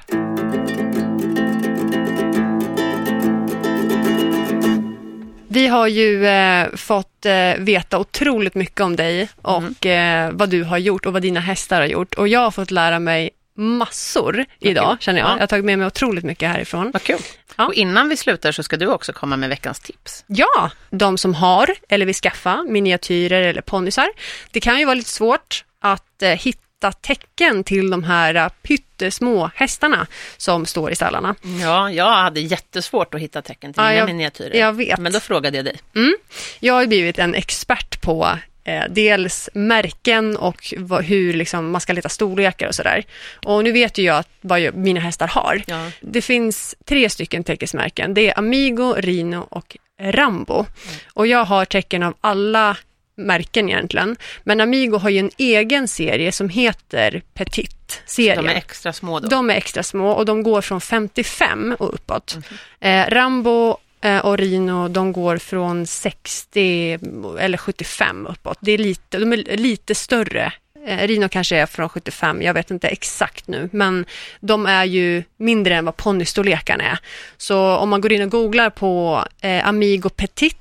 Vi har ju eh, fått eh, veta otroligt mycket om dig och eh, vad du har gjort och vad dina hästar har gjort. Och jag har fått lära mig massor idag, kul. känner jag. Ja. Jag har tagit med mig otroligt mycket härifrån. Vad kul. Ja. Och innan vi slutar så ska du också komma med veckans tips. Ja, de som har eller vill skaffa miniatyrer eller ponnysar. Det kan ju vara lite svårt att eh, hitta tecken till de här eh, pyttesmå hästarna som står i stallarna. Ja, jag hade jättesvårt att hitta tecken till Ja, mina jag- miniatyrer. Jag vet. Men då frågade jag dig. Mm. Jag har blivit en expert på eh, dels märken och vad, hur liksom, man ska leta storlekar och sådär. Och nu vet ju jag vad jag, mina hästar har. Ja. Det finns tre stycken täckesmärken. Det är Amigo, Rino och Rambo. Och jag har tecken av alla märken egentligen. Men Amigo har ju en egen serie som heter Petit-serien. De är extra små då. De är extra små och de går från 55 och uppåt. Eh, Rambo eh, och Rino, de går från 60 eller 75 uppåt. Det är lite, de är lite större. Eh, Rino kanske är från 75, jag vet inte exakt nu, men de är ju mindre än vad ponnystorlekarna är. Så om man går in och googlar på eh, Amigo Petit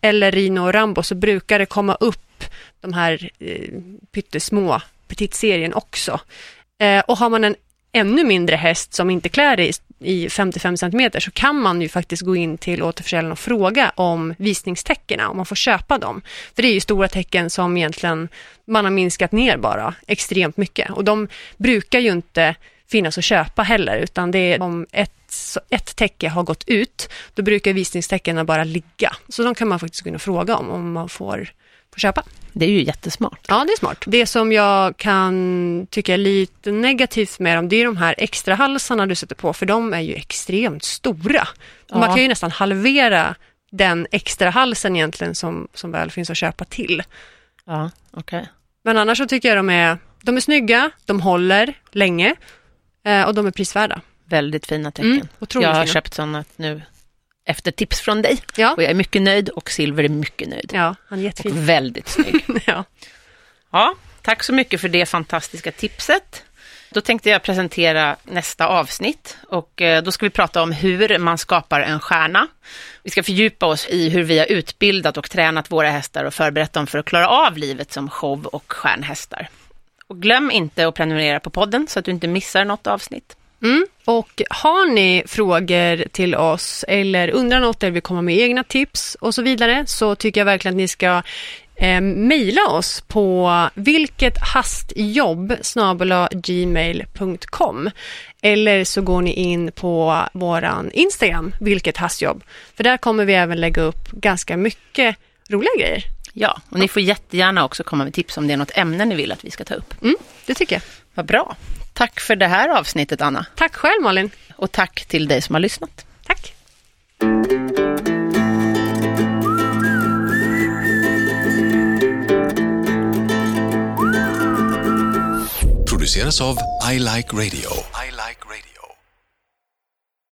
eller Rino och Rambo så brukar det komma upp de här eh, pyttesmå Petit-serien också. Eh, och har man en ännu mindre häst som inte klär i, i 55 cm så kan man ju faktiskt gå in till återförsäljaren och fråga om visningstäckena, om man får köpa dem. För det är ju stora tecken som egentligen man har minskat ner bara extremt mycket och de brukar ju inte finnas att köpa heller utan det är om ett, så ett täcke har gått ut då brukar visningstäckena bara ligga. Så de kan man faktiskt och fråga om, om man får, får köpa. Det är ju jättesmart. Ja, det är smart. Det som jag kan tycka är lite negativt med dem, det är de här extra halsarna du sätter på, för de är ju extremt stora. Man Ja. kan ju nästan halvera den extra halsen egentligen som, som väl finns att köpa till. Ja, okej. Men annars så tycker jag de är De är snygga, de håller länge eh, och de är prisvärda. Väldigt fina tecken. Mm, jag har fina. köpt sådana nu efter tips från dig. Ja, Och jag är mycket nöjd och Silver är mycket nöjd. ja han är Och jättefin. väldigt snygg. ja. Ja, tack så mycket för det fantastiska tipset. Då tänkte jag presentera nästa avsnitt och eh, då ska vi prata om hur man skapar en stjärna. Vi ska fördjupa oss i hur vi har utbildat och tränat våra hästar och förberett dem för att klara av livet som show och stjärnhästar. Och glöm inte att prenumerera på podden så att du inte missar något avsnitt. Mm. Och har ni frågor till oss eller undrar något eller vill komma med egna tips och så vidare så tycker jag verkligen att ni ska eh, mejla oss på vilkethastjobb gmail.com eller så går ni in på våran Instagram, vilket hastjobb. För där kommer vi även lägga upp ganska mycket roliga grejer. Ja, och ni får jättegärna också komma med tips om det är något ämne ni vill att vi ska ta upp. Mm, det tycker jag. Vad bra. Tack för det här avsnittet, Anna. Tack själv Malin. Och tack till dig som har lyssnat. Tack. produceras av I Like Radio.